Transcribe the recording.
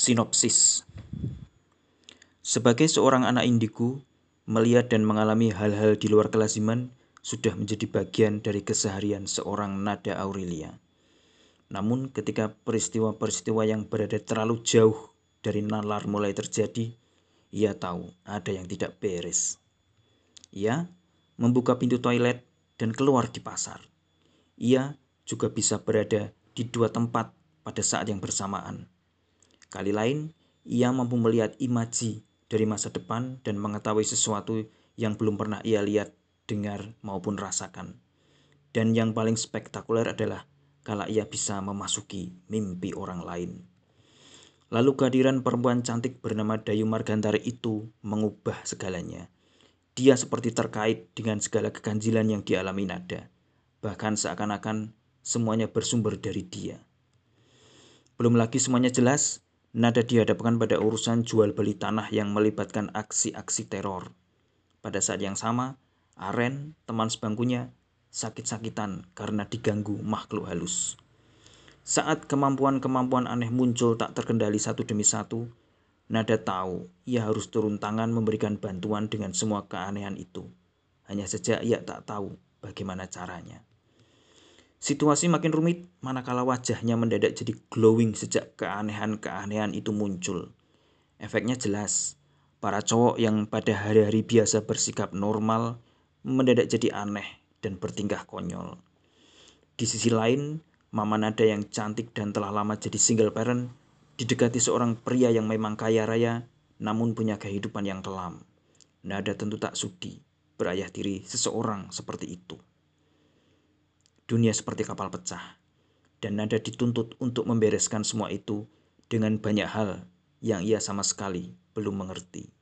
Sinopsis Sebagai seorang anak indigo, melihat dan mengalami hal-hal di luar kelaziman sudah menjadi bagian dari keseharian seorang Nada Aurelia. Namun ketika peristiwa-peristiwa yang berada terlalu jauh dari nalar mulai terjadi, ia tahu ada yang tidak beres. Ia membuka pintu toilet dan keluar di pasar. Ia juga bisa berada di dua tempat pada saat yang bersamaan Kali lain, ia mampu melihat imaji dari masa depan dan mengetahui sesuatu yang belum pernah ia lihat, dengar, maupun rasakan. Dan yang paling spektakuler adalah kala ia bisa memasuki mimpi orang lain. Lalu kehadiran perempuan cantik bernama Dayu Margantari itu mengubah segalanya. Dia seperti terkait dengan segala keganjilan yang dialami Nada. Bahkan seakan-akan semuanya bersumber dari dia. Belum lagi semuanya jelas, Nada dihadapkan pada urusan jual beli tanah yang melibatkan aksi-aksi teror. Pada saat yang sama, Aren, teman sebangkunya, sakit-sakitan karena diganggu makhluk halus. Saat kemampuan-kemampuan aneh muncul tak terkendali satu demi satu, Nada tahu ia harus turun tangan memberikan bantuan dengan semua keanehan itu. Hanya saja ia tak tahu bagaimana caranya. Situasi makin rumit manakala wajahnya mendadak jadi glowing sejak keanehan-keanehan itu muncul. Efeknya jelas, para cowok yang pada hari-hari biasa bersikap normal mendadak jadi aneh dan bertingkah konyol. Di sisi lain, Mama Nada yang cantik dan telah lama jadi single parent didekati seorang pria yang memang kaya raya namun punya kehidupan yang kelam. Nada tentu tak sudi berayah tiri seseorang seperti itu. Dunia seperti kapal pecah, dan Nada dituntut untuk membereskan semua itu dengan banyak hal yang ia sama sekali belum mengerti.